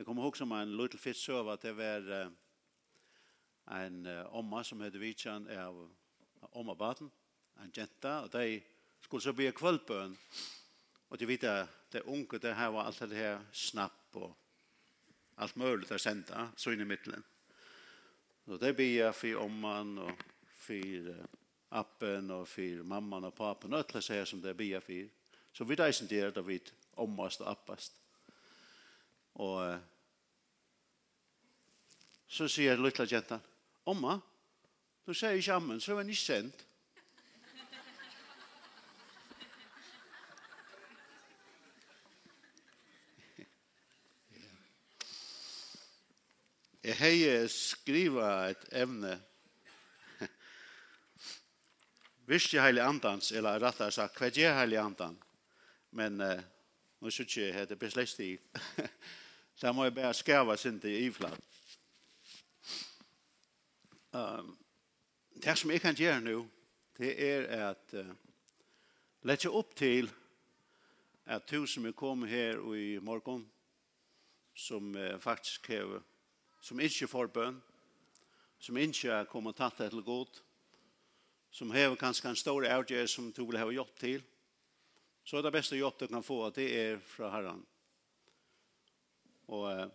Jeg kommer ihåg som en liten fisk søv at det var en omma som heter vitsan av omma baden, en jenta, og de skulle så bli kvöldbøn. Och de vet at det unge, det her var alt det här snapp och allt möjligt att sända så inn i mitten. Så det blir för omman och uh, appen och for mamman och papen, og alt det som det blir för. Så vi där inte det att vi ommast og appast. Og så sier lilla jenta, Omma, du sier ikke ammen, så er han ikke sendt. Jeg heier skriva et evne. Visst heilig andans, eller rattar sagt, hva er heilig andan? Men uh, nå synes jeg det blir i. Så här må jag bare skärva sin til i ifland. Um, det som jeg kan gjøre nu det är at uh, lette upp till att du som är kommit här i morgen, som uh, faktiskt har, som inte får bön som inte har kommet tatt det till som har kanske en stor avgjør som du vill ha gjort till så det bästa hjälp du kan få det är från Herren Og uh,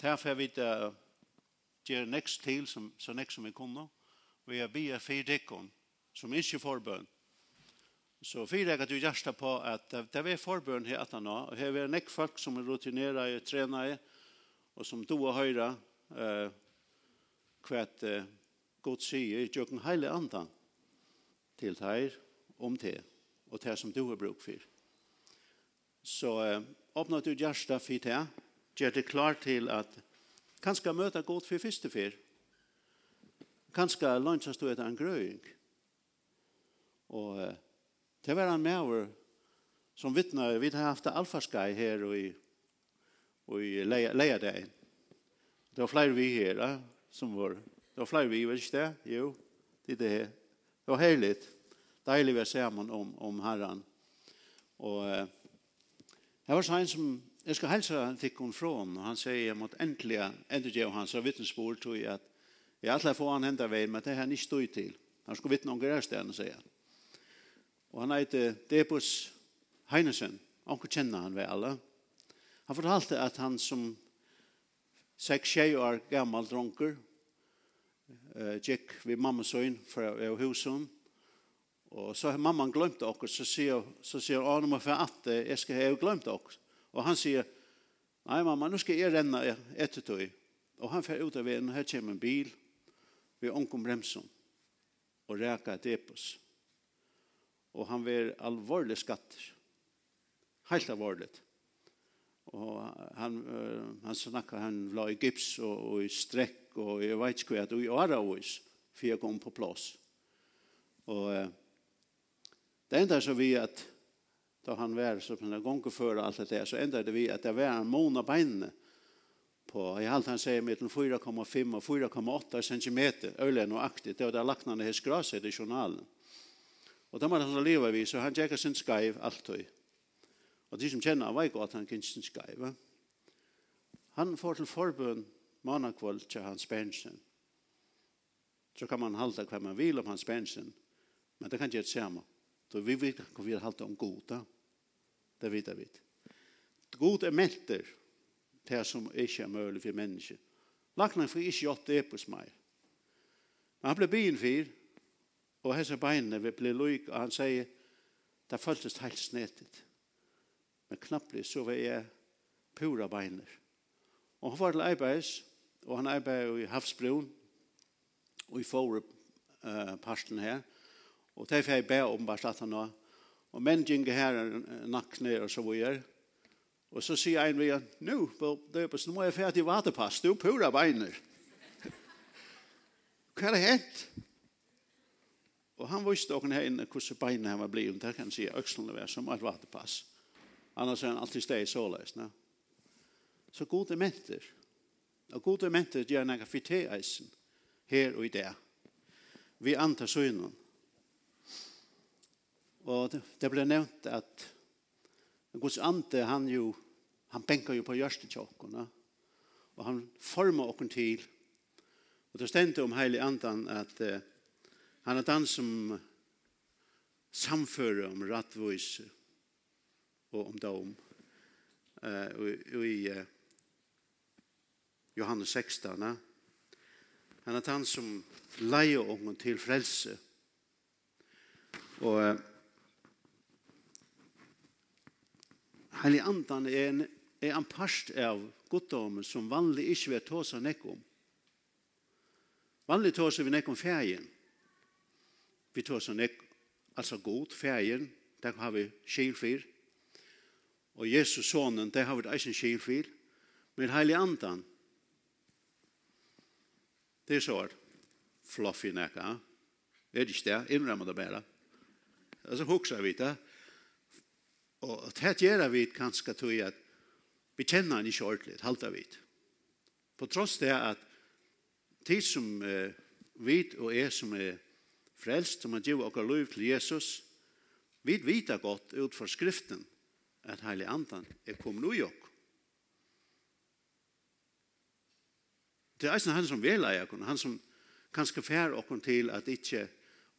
derfor jeg vi jeg uh, gjør nekst til som, så nekst som vi kunne. Vi jeg bia for dekken som ikke forbøn. Så fyrir jeg at du gjørsta på at det er forbøn her etter nå, og her er nekk folk som er rutinera i, trena og som du og høyre uh, hva uh, god sier gjør tjøkken heile andan til deg om det, og det som du har brukt for. Så uh, åpner du gjersta for te, gjør det klart til at kanskje møte godt for første fyr. Kanskje lønnsast du etter en grøying. Og det var en maver som vittnar, vi har haft alfarskai her og i, og i leia deg. Det var flere vi her, ja, som var. Det var flere vi, vet ikke det? Jo, det er det her. Det var herligt. Deilig vi er sammen om, om herren. Og eh, det var sånn som Jeg skal helse han hun fra från och han sier jeg måtte endelig ger han hans vittnesbord, tror jeg at jeg alla får han hendet väl men det har han ikke stått til. Han skulle vittne om grässtenen sier han. Og han heter Debus Heinesen. Onkel kjenner han ved alle. Han fortalte at han som 6-6 år gammel dronker eh gikk vid mamma son fra husen og så har mamman glömt också så ser så sier han om för at jeg skal ha glömt också Og han sier, nei mamma, nå skal jeg renne etter tog. Og han fer ut av veien, og her kommer en bil ved onkom bremsen og reka et epos. Og han ver alvorlig skatter. Helt alvorlig. Og han, han snakka, han la i gips og, og i strekk og i veitskvæt og i aravis for jeg kom på plass. Og det enda så vi at da han var så på en gång för allt det där så ändrade vi att det var en mån av beinene på i allt han säger mellan 4,5 och 4,8 cm ölen och aktigt det där lackna det skraset i journalen. Och då man han leva vi så han checkar sin skiv allt och Och de som känner han var ikke at han kan sin skreive. Han får till forbund mannakvold till hans pension Så kan man halda hva man vil om hans pension men det kan ikke gjøre det samme. Så vi vet hva vi har hatt om goda. Det vet jeg vidt. God er melter det som ikke er mulig for mennesker. Lagnan for ikke gjort det på meg. Men han ble byen fyr, og hese beinene vil bli lyk, og han sier, det føltes helt snetet. Men knapplig så var jeg pura beiner. Og han var til arbeids, og han arbeid i Havsbroen, og i forrige uh, parten her, og det derfor jeg ber om bare at han også Og menn gjenker her nakkne og så videre. Og så sier en vi, nu, det er på snå er ferdig vaterpass, du pura beiner. Hva er det hent? Og han visste åkken her inne hvordan beinene han var blei, og der kan han si økslene var som et vaterpass. Annars er han alltid steg såleis. Ne? Så gode menter, og gode menter gjør nægge fyrt eisen her og i det. Vi antar søgnen. Og det ble nevnt at Guds ante, han jo, han benker jo på hjørste tjokkene, og han former okken til. Og det stendte om heilig andan at uh, han er den som samfører om rattvois og om dom. Uh, og, og i uh, Johannes 16, uh, han er den som leier okken til frelse. Og uh, Heilig andan er en, er en parst av goddommen som vanlig ikke vil ta seg nekk om. Vanlig tar seg vi nekk om ferien. Vi tar seg nekk, altså god, ferien, der har vi skilfyr. Og Jesus sonen, der har vi eisen skilfyr. Men heilig andan, det er så fluffy nekka. Er det ikke det? Innrømmer det bare. Altså, hoksa vi det. Og det gjør vi kanskje til at vi kjenner han ikke ordentlig, halter vi. På tross det at de som eh, vet og er som er frelst, som har givet okker lov til Jesus, vi vet godt ut fra skriften at heilig andan er kommet ui ok. Det er eisen han som vil eie han som kanskje fær okken til at ikke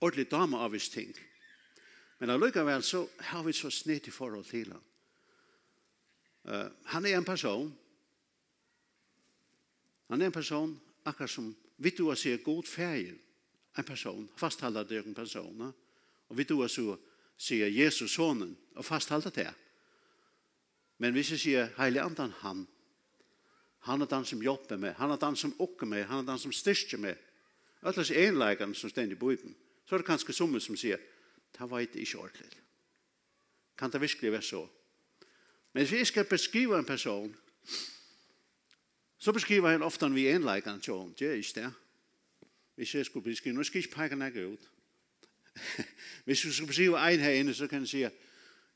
ordentlig dame av ting. ting Men allikevel så har vi så snitt i forhold til han. Uh, han er en person. Han er en person, akkurat som vi du har sier god ferie. En person, Fasthalda det en person. Og vi du har sier Jesus sonen, og fasthalda det. Men hvis jeg sier heilig andan han, han er den som jobber med, han er den som åker med, han er den som styrker med. alle er enleikeren som stender i bøyden. Så er det kanskje sommer som sier, det vet jeg ikke ordentlig. Kan det virkelig være så? Men hvis jeg skal beskrive en person, så beskriver han ofte vi en enleikene til ham. Det er ikke det. Hvis jeg skulle beskrive, nå skal jeg ikke peke nægge ut. hvis jeg skulle beskrive en her inne, så kan jeg si,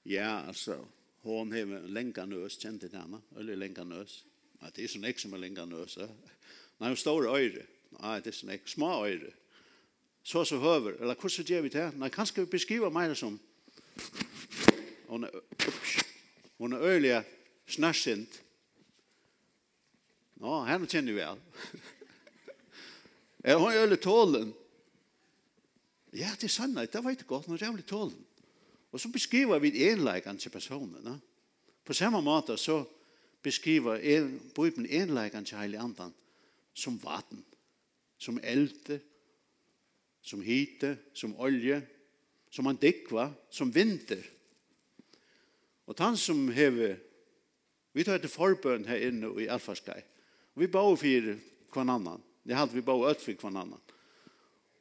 ja, altså, hun har en lenge nøs, kjent det henne, eller lenge nøs. Ja, det er sånn ikke som er lenge nøs. Nei, hun står i øyre. Nei, det er sånn ikke, små øyre så så høver, eller hvordan gjør vi det? Nei, kanskje vi beskriver meg som hun er, ups, hun er øyelig snarsint. Nå, henne kjenner vi all. er hun øyelig tålen? Ja, det er sannhet, det var ikke godt, hun er jævlig tålen. Og så beskriver vi enleikene til personene. På samme måte så beskriver en, Bibelen enleikene til Heilige Andan som vatten, som elde, som hite, som olje, som han dikva, som vinter. Og han som hever, vi tar etter forbøn her inne i Alfarskai, og vi bau for kvann annan, det er alt vi bau ut for kvann annan.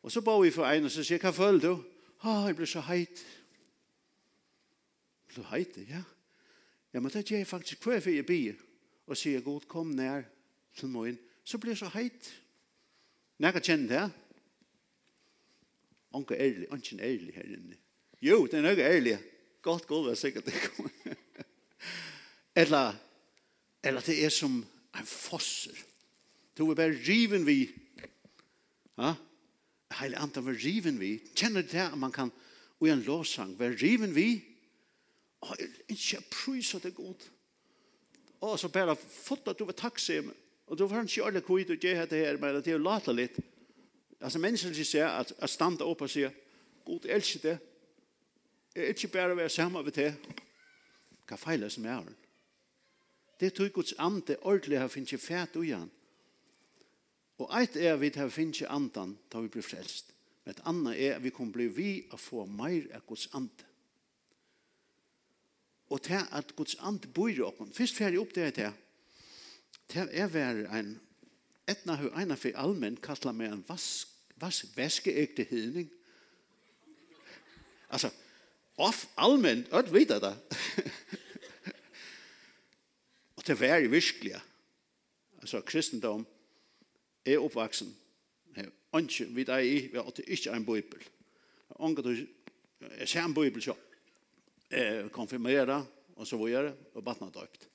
Og så bau vi for en, og så sier, hva føler du? Ah, jeg blir så heit. Jeg blir heit, ja. Ja, men det gjør jeg faktisk hver for jeg bier, og sier, god, kom nær til morgen, så blir jeg så heit. Når jeg kjenner det, ja Onke ærlig, onke ærlig her inne. Jo, det er noe ærlig. Godt gulv er sikkert det. eller, eller det er som en fosser. Du er bare riven vi. Ja? Heile andan var riven vi. Kjenner det at man kan, og en låsang, være riven vi. Og ikke prøys at det er godt. Og så bare fått at du var takksom. Og du var ikke alle kvitt og gjør det her, men det er jo lata litt altså mennesker som sier at, at standa opp og sier, God elsker det, jeg er ikke bare å være sammen med det, hva feiler som er han? Det tog Guds ande ordentlig har finnet fæt ui han. Og et er vi har finnet andan da vi blir frelst. Men et annet er vi kommer bli vi å få mer av Guds ande. Og til at Guds ande bor i åkken. Først ferdig opp det til. Til er var en Etna hu ena för allmänt kallar meg en vask, vask, väskeägde hedning. Alltså, off allmänt, öd vita det. och det var ju virkliga. Alltså, kristendom är uppvaksen. Onke, vi där i, vi har inte en bibel. Onke, du, jag ser en bibel så. Eh, konfirmera och så vidare och vattna döpt.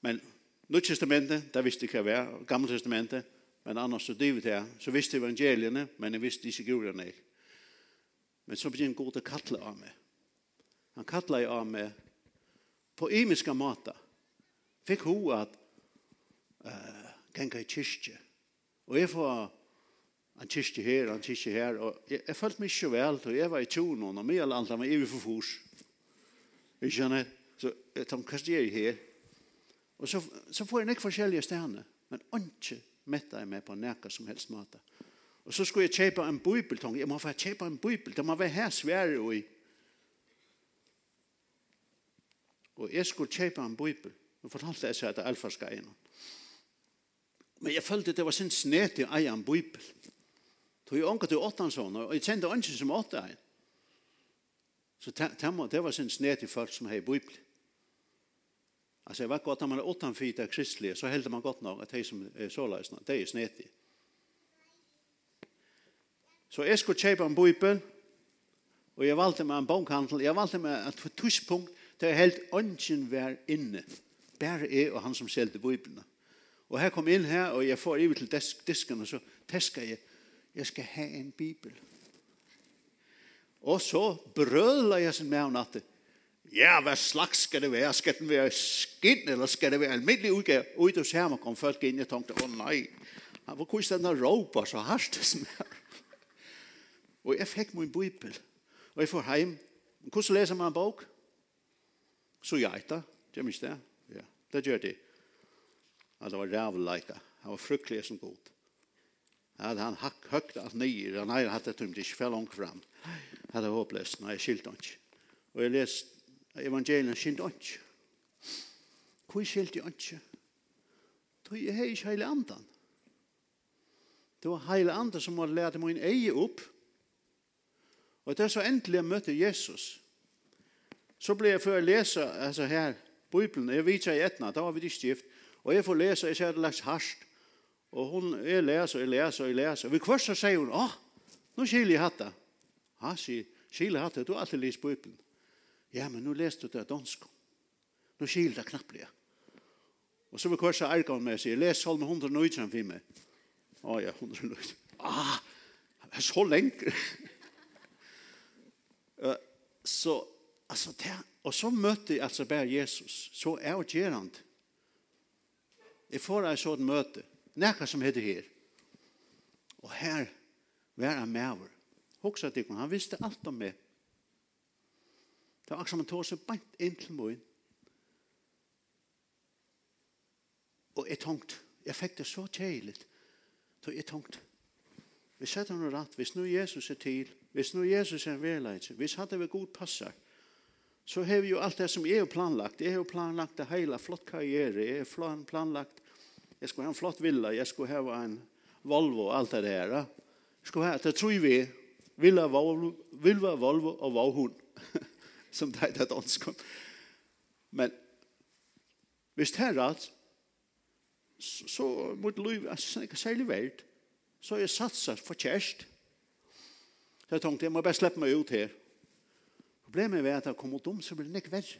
Men Nytt testamentet, der vidste det kan Gamla testamentet, men annars så drivet her, så visste evangeliene, men jeg visste ikke gudene. Men så begynte Gud å kattle av meg. Han kattle av meg på imiska måter. Fikk hun at uh, ganga i kyrkje. Og jeg får en kyrkje her, en kyrkje her, og jeg, jeg følte meg ikke vel, og jeg var i tjonen, og mye alle andre var i for fors. Jeg skjønner, så jeg tar kanskje jeg her, Og så, så får jeg nekk forskjellige stedene, men ikke metta jeg meg på nækka som helst måte. Og så skulle jeg kjøpe en bibeltong. Jeg må få kjøpe en bibel. Det må være her svære og i. Og jeg skulle kjøpe en bibel. Nå fortalte jeg seg at det alfa skal inn. Men jeg følte det var sin snet i eie en bibel. Så jeg ånka til åttan sånn, og jeg kjente ånden som åtta en. Så det var sin snet i folk som hei bibel. Alltså jag vet gott när man är åttan fyta kristlig så hällde man gott nog att de som är så lösna, det är snetig. Så jag skulle köpa en bibel och jag valde mig en bankhandel, jag valde mig att få tuschpunkt där jag helt ungen var inne. Bare jeg og han som selte bibelna. Og her kom inn her, og jeg får ivet til disk, disken, og så tesker jeg, jeg skal ha en bibel. Og så brøla jeg sin med henne at det, ja, hvad slags skal det være? Skal den være skin, eller skal det være almindelig udgave? Ud hos ser man kom folk ind, jeg tænkte, åh oh, nej, hvor kunne den her råber så hardt det smør? Og jeg fik min bibel, og jeg får hjem. Hvordan læser man en bog? Så jeg etter, det er mye der. Ja, det gjør det. Og det var rævleika, han var frygtelig som god. Ja, han hakk høgt alt nyer, han hadde tømt ikke for langt fram. Han hadde håpløst, nei, skilt han ikke. Og jeg leste evangelien skilte ikke. Hvor skilte jeg ikke? Jeg hei ikke heile andan. Det var heile andan som var lærte min eie opp. Og det er så endelig jeg møtte Jesus. Så ble jeg før jeg leser, altså her, Bibelen, jeg viser i etna, da var vi ikke stift, og jeg får lese, jeg ser det lagt harsht, og hun, jeg leser, jeg leser, jeg leser, vi kvarst så sier hun, åh, nå skiljer jeg hatt det. Ha, sier, skiler hatt det, du har alltid lest Bibelen. Ja, men nu läste du det dansk. Nu skilde det knappt det. Och så vill korsa ärka med sig. Läs Salm 119 för mig. Ja, ja, 119. Ah, det är så lenge. uh, så, alltså, det, och så møtte jag alltså bare Jesus. Så är jag gerande. Jeg får en sånn møte. Nekka som heter her. Og her var med over. Hoksa til han visste alt om meg. Det var akkurat som han tog seg bant inn til moen. Og jeg tenkte, jeg fikk det så kjeilig. Så jeg tenkte, vi setter noe rett, hvis nå Jesus er til, hvis nå Jesus er en hvis hadde vi god passer, så har vi jo alt det som jeg har planlagt. Jeg har planlagt det hele, flott karriere, jeg har planlagt, jeg skulle ha en flott villa, jeg skulle ha en Volvo og alt det der. Jeg skulle ha, det tror vi, villa, Volvo, villa, Volvo og Vauhund. som det heter danskon. Men hvis det er rett, så må det lov, mot ikke særlig verdt, så er jeg satset for kjærst. Så jeg tenkte, jeg må bare slippe meg ut her. Problemet er at jeg kommer ut om, så blir det ikke verdt.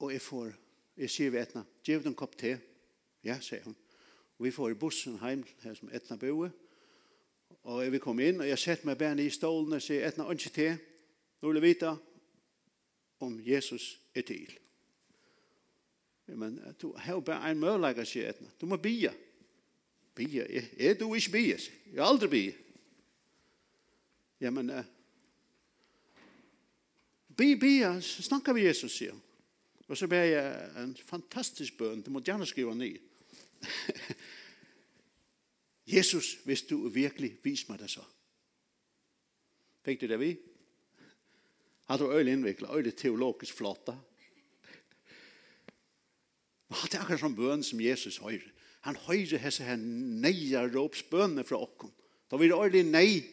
Og jeg får, jeg sier ved Etna, «Gjev en kopp te?» Ja, sier hun. Og vi får i bussen heim, her som Etna bor, og Og jeg vil komme inn, og jeg setter meg bærne i stålen og sier, etna ønske til, nå vil jeg vite om Jesus er til. Men du har bare en møleger, sier etna. Du må bia. Bia? Er er du ikke bia? Jeg har aldri bia. Ja, men... Uh, bia, bia, snakker vi Jesus, sier han. Og så ber jeg en fantastisk bøn, du må gjerne skrive ny. Jesus, hvis du virkelig vis mig det så. Fikk du det vi? Har du øyelig innviklet, øyelig teologisk flotta? Og det er akkurat som bøn som Jesus høyre. Han høyre hese her neia råpsbønene fra okken. Da vil det øyelig nei.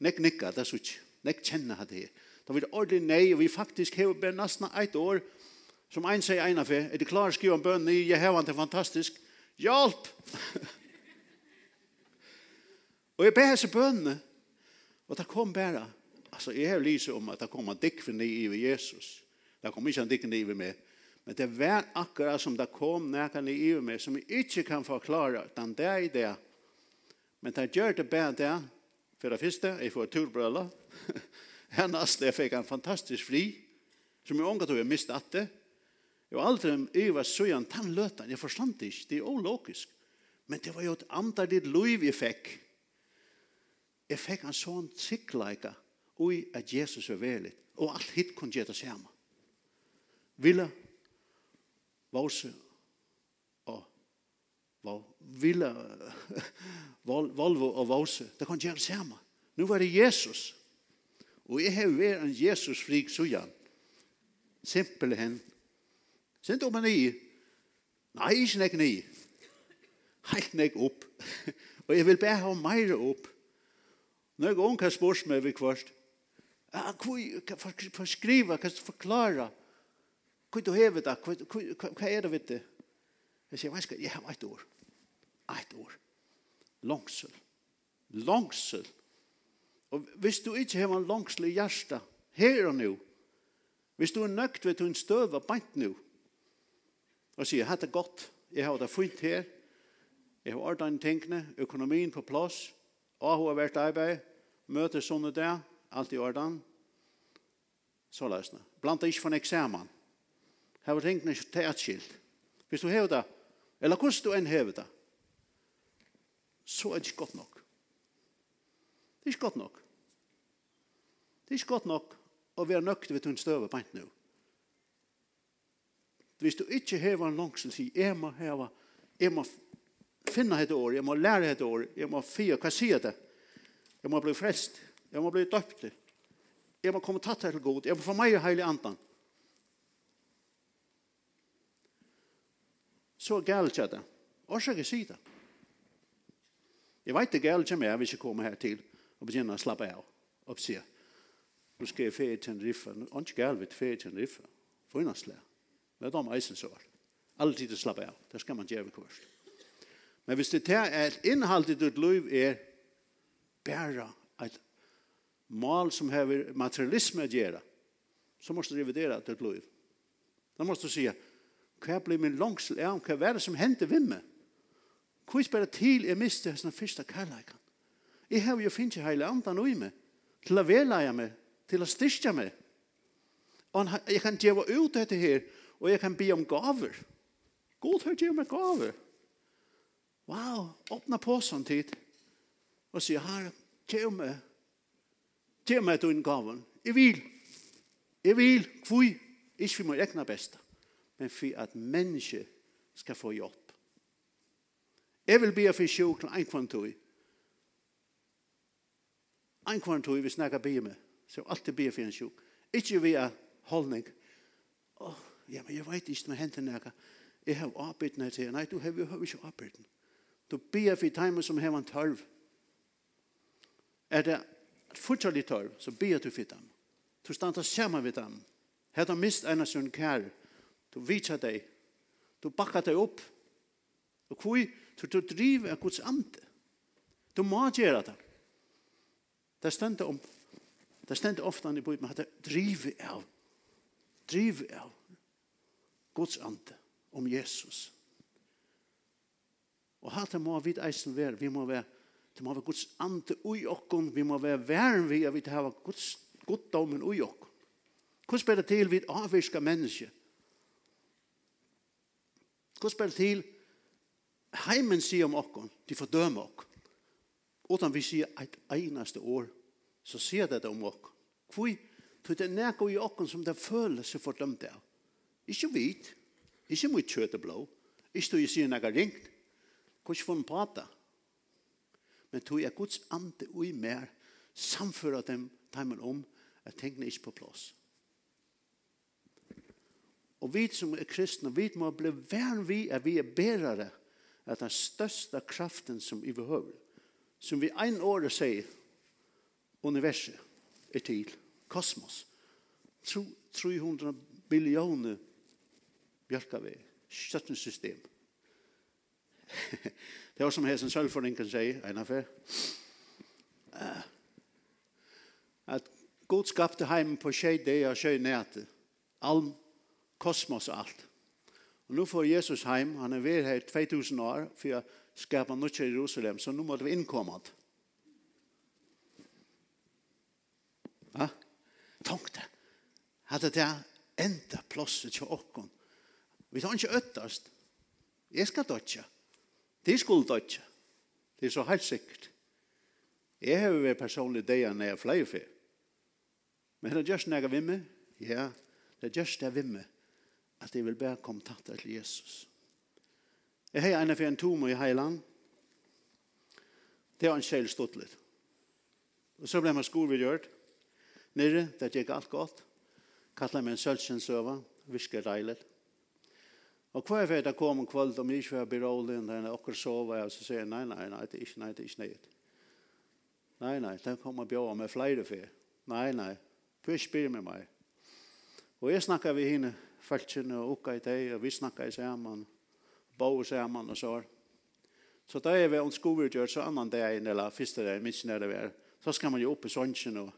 Nek nikka, det er så ikke. Nek kjenner det. Da vil det øyelig nei, og vi faktisk har bare nesten et år, som ein sier en av er det klar å skrive en bøn i, jeg har han til fantastisk. Hjelp! Og jeg ber seg bønene, og det kom bare, altså jeg har lyset om at det kom en ni i Jesus. Det kom ikke en ni i meg, men det var akkurat som det kom nækken i meg, som jeg ikke kan forklare, den der i det. Men det gjør det bare det, for det første, jeg får turbrøla, hennast, jeg fikk en fantastisk fri, som jeg omgatt og jeg mistet at det. Jeg var aldri jeg var søyan, den løtan, jeg forstand ikke, det er ologisk. Men det var jo et andardit liv jeg fikk, jeg fikk en sånn sikkleika ui at Jesus var veldig, og alt hitt kunne gjøre det samme. Ville våse og ville Volvo og våse, det kunne gjøre det samme. Nå var det Jesus. Og jeg har vært en Jesus-frik sujan. Simpel hen. Sint om en i. Nei, ikke nek ni. Heit nek opp. og jeg vil bare ha meire opp. Når jeg unge har spørs meg vi kvart, ja, hva skriva, hva forklara, hva du hever da, hva er det vitt det? Jeg sier, hva skal jeg ha et år? Et år. Langsel. Langsel. Og hvis du ikke har en langsel i hjertet, her og nå, hvis du er nøgt ved en støv og bant nå, og sier, hatt det godt, jeg har det fint her, jeg har ordnet tingene, økonomien på plass, Og hun har vært arbeid, møter sånne der, alt i orden. Så løsne. Blant ikke for en eksamen. Her var tingene ikke til et skilt. Hvis du hever det, eller hvordan du enn hever det, så er det ikke godt nok. Det er ikke godt nok. Det er ikke godt nok å være nøkt ved tunn støve på nå. Hvis du ikke hever en langsel, sier, jeg må heva, jeg må finna ett år, jag må lära ett år, jag må fia, hva sier det? Jag må bli frälst, jag må bli døpt, jag må komma tatt här till god, jag må få mig i heilig andan. Så galt jeg det. Og så är det. Jeg vet inte galt jeg med hvis jag kommer här till och begynner å slappa av og säga nu ska jag färd til en riffa, nå er ikke galt vid färd till en riffa, for innan slag. Men de är eisen så. Alltid tider slappa av, det ska man göra kursen. Men hvis det er et innhold i ditt liv er bare et mål som har materialisme å gjøre, så måste du revidera ditt liv. Då måste du säga, hva blir min langsel av? Hva er det som hender ved meg? Hva er det til jeg mister hans første kærleikan? Jeg har jo finnet hele andan i meg, til å velleie meg, til å styrke meg. Og jeg kan gjøre ut dette her, og jeg kan be om gaver. God har gjør meg gaver. Wow, åpna på sånn tid. Och säger, här, ge mig. Ge mig din gaven. Jeg vil. Jeg vil. Kvui. Ikke for min egna beste. Men for at människor skal få hjelp. Jeg vil be for sjuk til en kvantoi. En kvantoi vi snackar be med. Så alltid be for en sjuk. Ikke via holdning. Åh, oh, ja, men jeg vet ikke, men hentet noe. Jeg har arbeidene til, nei, du har jo ikke arbeidene. Du ber for timer som har en tørv. Er det fortsatt tørv, så ber du for dem. Du stander sammen med dem. Her du mist en av sin kær. Du viser deg. Du bakker deg opp. Og hvor du, du driver av Guds ande? Du må gjøre det. Det stender om Det stender ofte i bøyden at det driver av. Driver av. Guds ande om Jesus. Og hatt det må vi eisen være, vi må være, det må være Guds ante ui okkon, vi må være væren vi, at vi har Guds goddommen ui okkon. Hvordan spiller det til vi avvirska menneske? Hvordan spiller det til heimen sier om okkon, de fordømer okkon. Utan vi sier et einaste år, så sier det om okkon. Hvor det er nekko i okkon som det føler seg fordømt av. Ikke vit, ikke mot kjøt og blå, ikke du sier nekka ringt, Hvordan får han det. Men tog jeg Guds ande ui mer samføra dem timen om at tingene ikke på plass. Og vi som er kristne, vi må bli vær vi er, vi er bærere at den største kraften som vi behøver, som vi en år sier, universet er til, kosmos, 300 billioner bjørkavei, system. det var som hesen sølvforringen sier, en av uh, At God skapte heim på tjej det og tjej næte. Alm, kosmos og alt. Og nå får Jesus heim, han er ved her 2000 år, for å skape nødt i Jerusalem, så nå måtte vi innkomme det. Ja? Tenk det. Hadde det enda plåset til åkken. Vi tar ikke øttast. Jeg skal dødja. Ja? De skulle dødja. Det er så helt sikkert. Jeg har vært personlig det når jeg flere fyr. Men det er just når jeg vimmer, ja, det er just når jeg vimmer, at jeg vil bare komme tatt til Jesus. Jeg har en av en tom i Heiland. Det har en kjell stått litt. Og så ble man skorvidgjørt. Nere, det gikk alt godt. Kallet meg en sølvsjensøver. Visker deilig. Og hva er det kom en kvöld om jeg ikke var berolig og når dere sover og så sier jeg, nei, nei, nei, det er ikke, nei, det er ikke nøyt. Nei, nei, det kommer bjør med flere fyr. Nei, nei, fyr spyr med meg. Og jeg snakker vi henne, falskene og ukka i deg, og vi snakker i sammen, bo i sammen og så. Så da er vi en skovergjør, så annan dag, eller første dag, minst når det er, så skal man jo opp i sånnsjen og,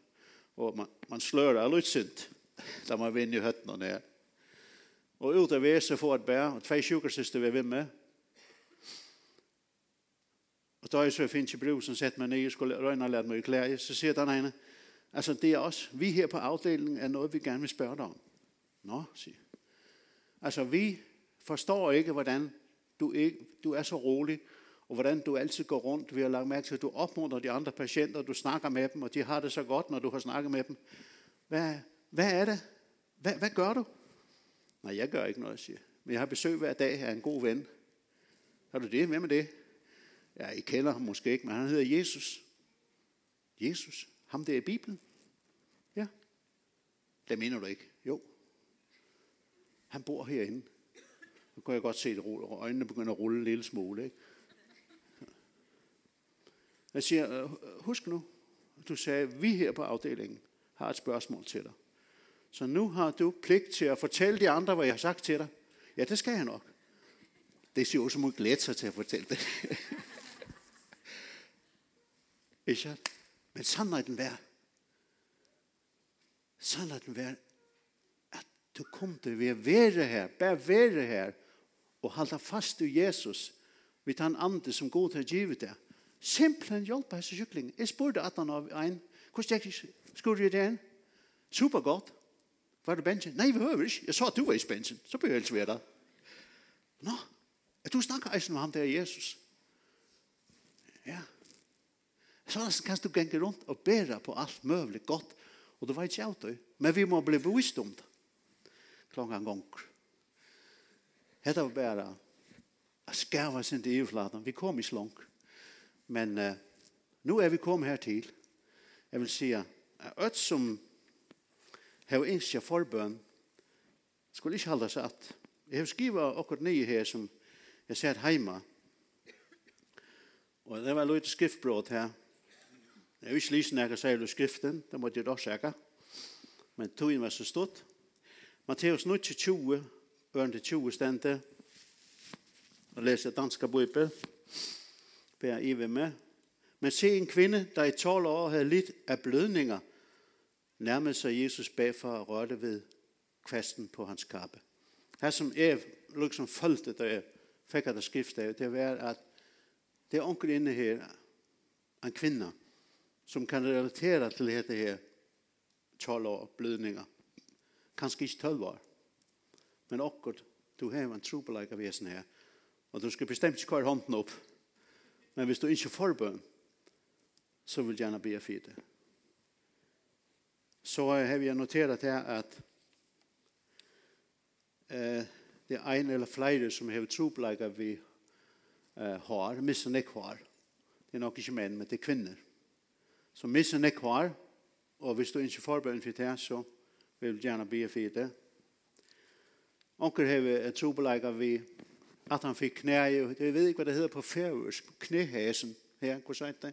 og man, man slører litt synd, da man vinner i høttene ned. Og ut av vese få et bæ, og tvei sjukersyster vi vimme. Og da er så finnes i brug som sett meg nye, skulle røyne og lade meg i klær, så sier den ene, altså det er oss, vi her på avdelingen er noe vi gerne vil spørre deg om. Nå, sier Altså vi forstår ikke, hvordan du, ikke, du er så rolig, og hvordan du altid går rundt. Vi har lagt mærke til, at du opmuntrer de andre patienter, du snakker med dem, og de har det så godt, når du har snakket med dem. Hvad, hvad er det? Hvad, hvad gør du? Nej, jeg gør ikke noget, siger Men jeg har besøg hver dag af en god ven. Har du det? Hvem er det? Ja, I kender ham måske ikke, men han hedder Jesus. Jesus, ham der i Bibelen. Ja. Det mener du ikke? Jo. Han bor herinde. Nu kan jeg godt se det rulle. Øjnene begynder at rulle en lille smule, ikke? Jeg siger, husk nu, du sagde, vi her på afdelingen har et spørgsmål til dig. Så nu har du pligt til at fortælle de andre, hvad jeg har sagt til dig. Ja, det skal jeg nok. Det ser jo som hun glæder sig til at fortælle det. Ikke? Men sådan er den værd. Sådan er den værd, at du kom til ved at være her, bare være her, og holde fast i Jesus, vid han andre som god har givet deg. Simpelthen hjælpe hans kyklingen. Jeg spurgte at han av en, hvordan skulle jeg det Super Supergodt. Var du bensin? Nei, vi høver ikke. Jeg sa at du var i bensin. Så bør jeg helst være der. Nå, er du snakker eisen om ham der, Jesus. Ja. Så kan du genge rundt og bære på alt møvligt godt. Og du vet ikke av det. Men vi må bli bevisst om det. Klokka en gonger. Hette var bare at skæva sin til EU-flaten. Vi kom ikke langt. Men uh, nå er vi kommet her til. Jeg vil si at ødt som har ønske forbøn, skulle ikke holde seg at. Jeg har skrivet akkurat nye her som jeg ser hjemme. Og det var litt skriftbrot her. Jeg vil ikke lyse når jeg sier skriften, det måtte jeg da sjekke. Men togjen var så stått. Matteus 9, 20, øren til 20 stendte. Og leser danska bøyper. Be jeg iver med. Men se en kvinne, der i 12 år havde lidt af blødninger – nærmede sig Jesus bagfra og rørte ved kvasten på hans kappe. Her som Ev liksom følte da jeg fikk at det skriftet, det var at det er onkel inne her, en kvinne, som kan relatera til dette her, 12 år, blødninger. Kanskje ikke 12 år. Men akkurat, du har en trobeleik av vesen her, og du skal bestemt ikke hva hånden opp. Men hvis du ikke får bøn, så vil jeg gjerne be for det så har vi noterat här att eh, det är en eller flera som har troplägga vi eh, har, missen ikke har. Det är nok inte menn, men det er kvinner. Så missen ikke har, og och vi står inte förbön för det, så vi vill gärna be för det. Onker har vi troplägga vi att han fick knæ, jag vet inte vad det heter på færøysk, knæhæsen, her, hva sier det?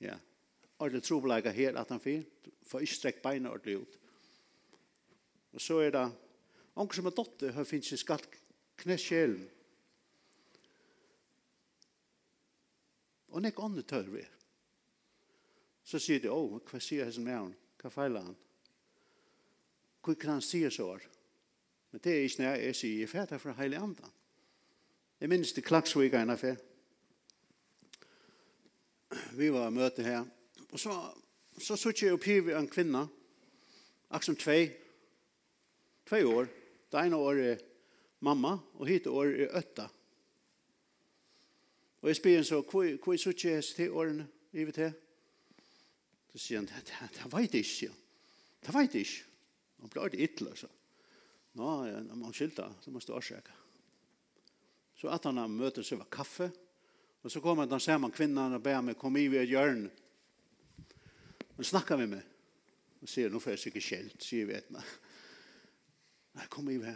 Ja, ordentlig trobelegget her at han fyr, for ikke strekk beina ordentlig ut. Og så er det, anker som er dotter, har finnes en skatt kneskjelen. Og nek ånde tør vi. Så sier de, åh, hva sier hans med han? Hva feiler han? Hvor kan han sier så? Men det er ikke når jeg sier, jeg fætter fra heilig andan. Jeg minnes det klagsvigerne for. Vi var møte her, Og så, så sitter jeg opp her ved en kvinne, akkurat som tvei, tvei år. Det ene år er mamma, og hit år er øtta. Og jeg spyr henne så, hva er sitter jeg til årene, i vi til? Så sier han, det, det vet jeg ikke. Det vet jeg ikke. Han blir ordentlig ytla, så. Nå, om han skyldte, så må jeg årsøke. Så at han møter seg var kaffe, og så kommer han sammen kvinnan og ber meg, kom i ved hjørnet. Men snakka med meg. Og sier, nå får jeg sikkert skjelt, sier vi etna. Nei, kom i vei.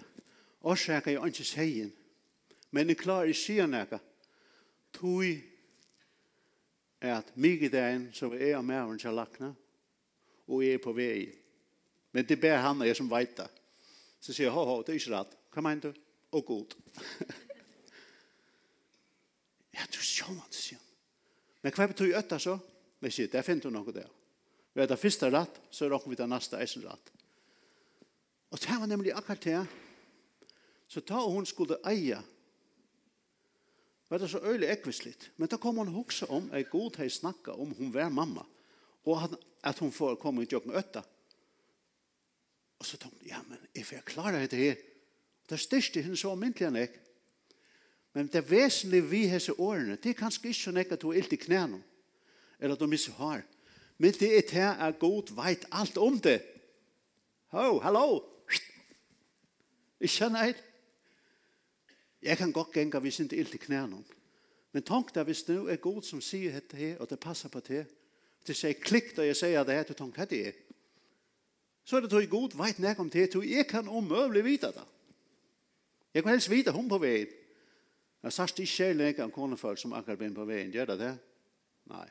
Årsaker jeg ikke sier, men jeg klarer ikke sier noe. Tui er at mig i dagen, så er jeg med henne til lakna, og jeg er på vei. Men det ber han og jeg som vet det. Så sier jeg, ho, ho, det er ikke rett. Hva mener du? Og god. ja, du sjål, det sier. Men hva betyr øtta så? Men jeg sier, der finner du noe der. Vi er det første rett, så er vi det neste eisen rett. Og det var nemlig akkurat det. Så da hun skulle eie. Det så øyelig ekvisligt. Men da kom hun også om, jeg god har snakket om hun var mamma. Og at, hun får komme i jobben øtta. Og så tenkte hun, ja, men jeg får klare det her, det største henne så myndelig enn jeg. Men det vesentlige vi hese årene, det er kanskje ikke sånn at du er ilt i knæene, eller at du misser hår. Men det er til at god vet alt om det. Ho, hallo! Ikke nei. Jeg kan godt gjenge hvis ikke ilt i knærne. Men tenk deg hvis det er god som sier dette her, og det passer på det. Det sier klikk da jeg sier det her, du tenk hva det. Så er det tog god vet nek om det, tog jeg kan omøvelig vite det. Jeg kan helst vite hun på veien. Jeg sørst ikke kjærlig ikke om konefolk som akkurat blir på veien, gjør det det? Nei.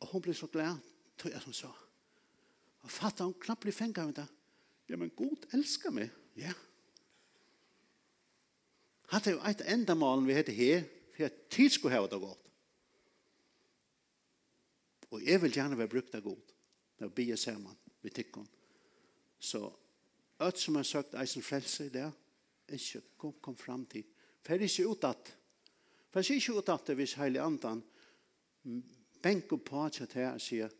Og hun ble så glad, tog jeg som så. Og fattet hun knapt ble fengt av det. Ja, men Gud elsker meg. Ja. Hatt jo et enda malen vi heter her, for jeg tid skulle ha det godt. Og jeg vil gjerne være brukt av Gud. Når vi bygge sammen, vi tikker hun. Så ødt som har søkt eisen frelse i det, ikke kom, kom frem til. For det er ikke utdatt. For det er ikke utdatt hvis heilig andan banker på til det og sier,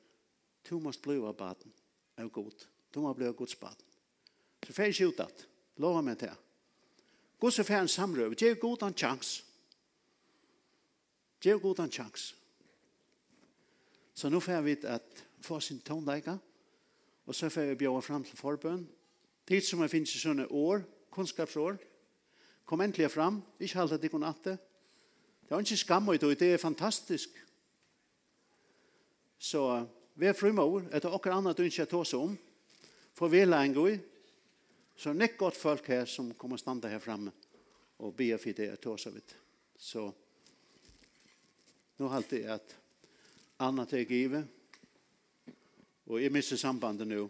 du måst bli av baden, er god. Du må bli av Guds baden. Så fer jeg ut at, lova meg det. Guds så fer en samrøv, gjev god en chans. Gjev god en chans. Så nu fer vi at få sin tonleika, og så fer vi bjøve fram til forbøn. Tid som jeg finnes i sånne år, kunnskapsår, kom endelig fram, ikke halte det de kunne atte. Det er ikke skam, og det er fantastisk. Så vi er frumor etter okker annet du ikke tås om. For vi er en god. Så er det godt folk her som kommer standa her framme og be for det jeg tås av det. Så nå har jeg at annet er givet. Og jeg mister sambandet nå.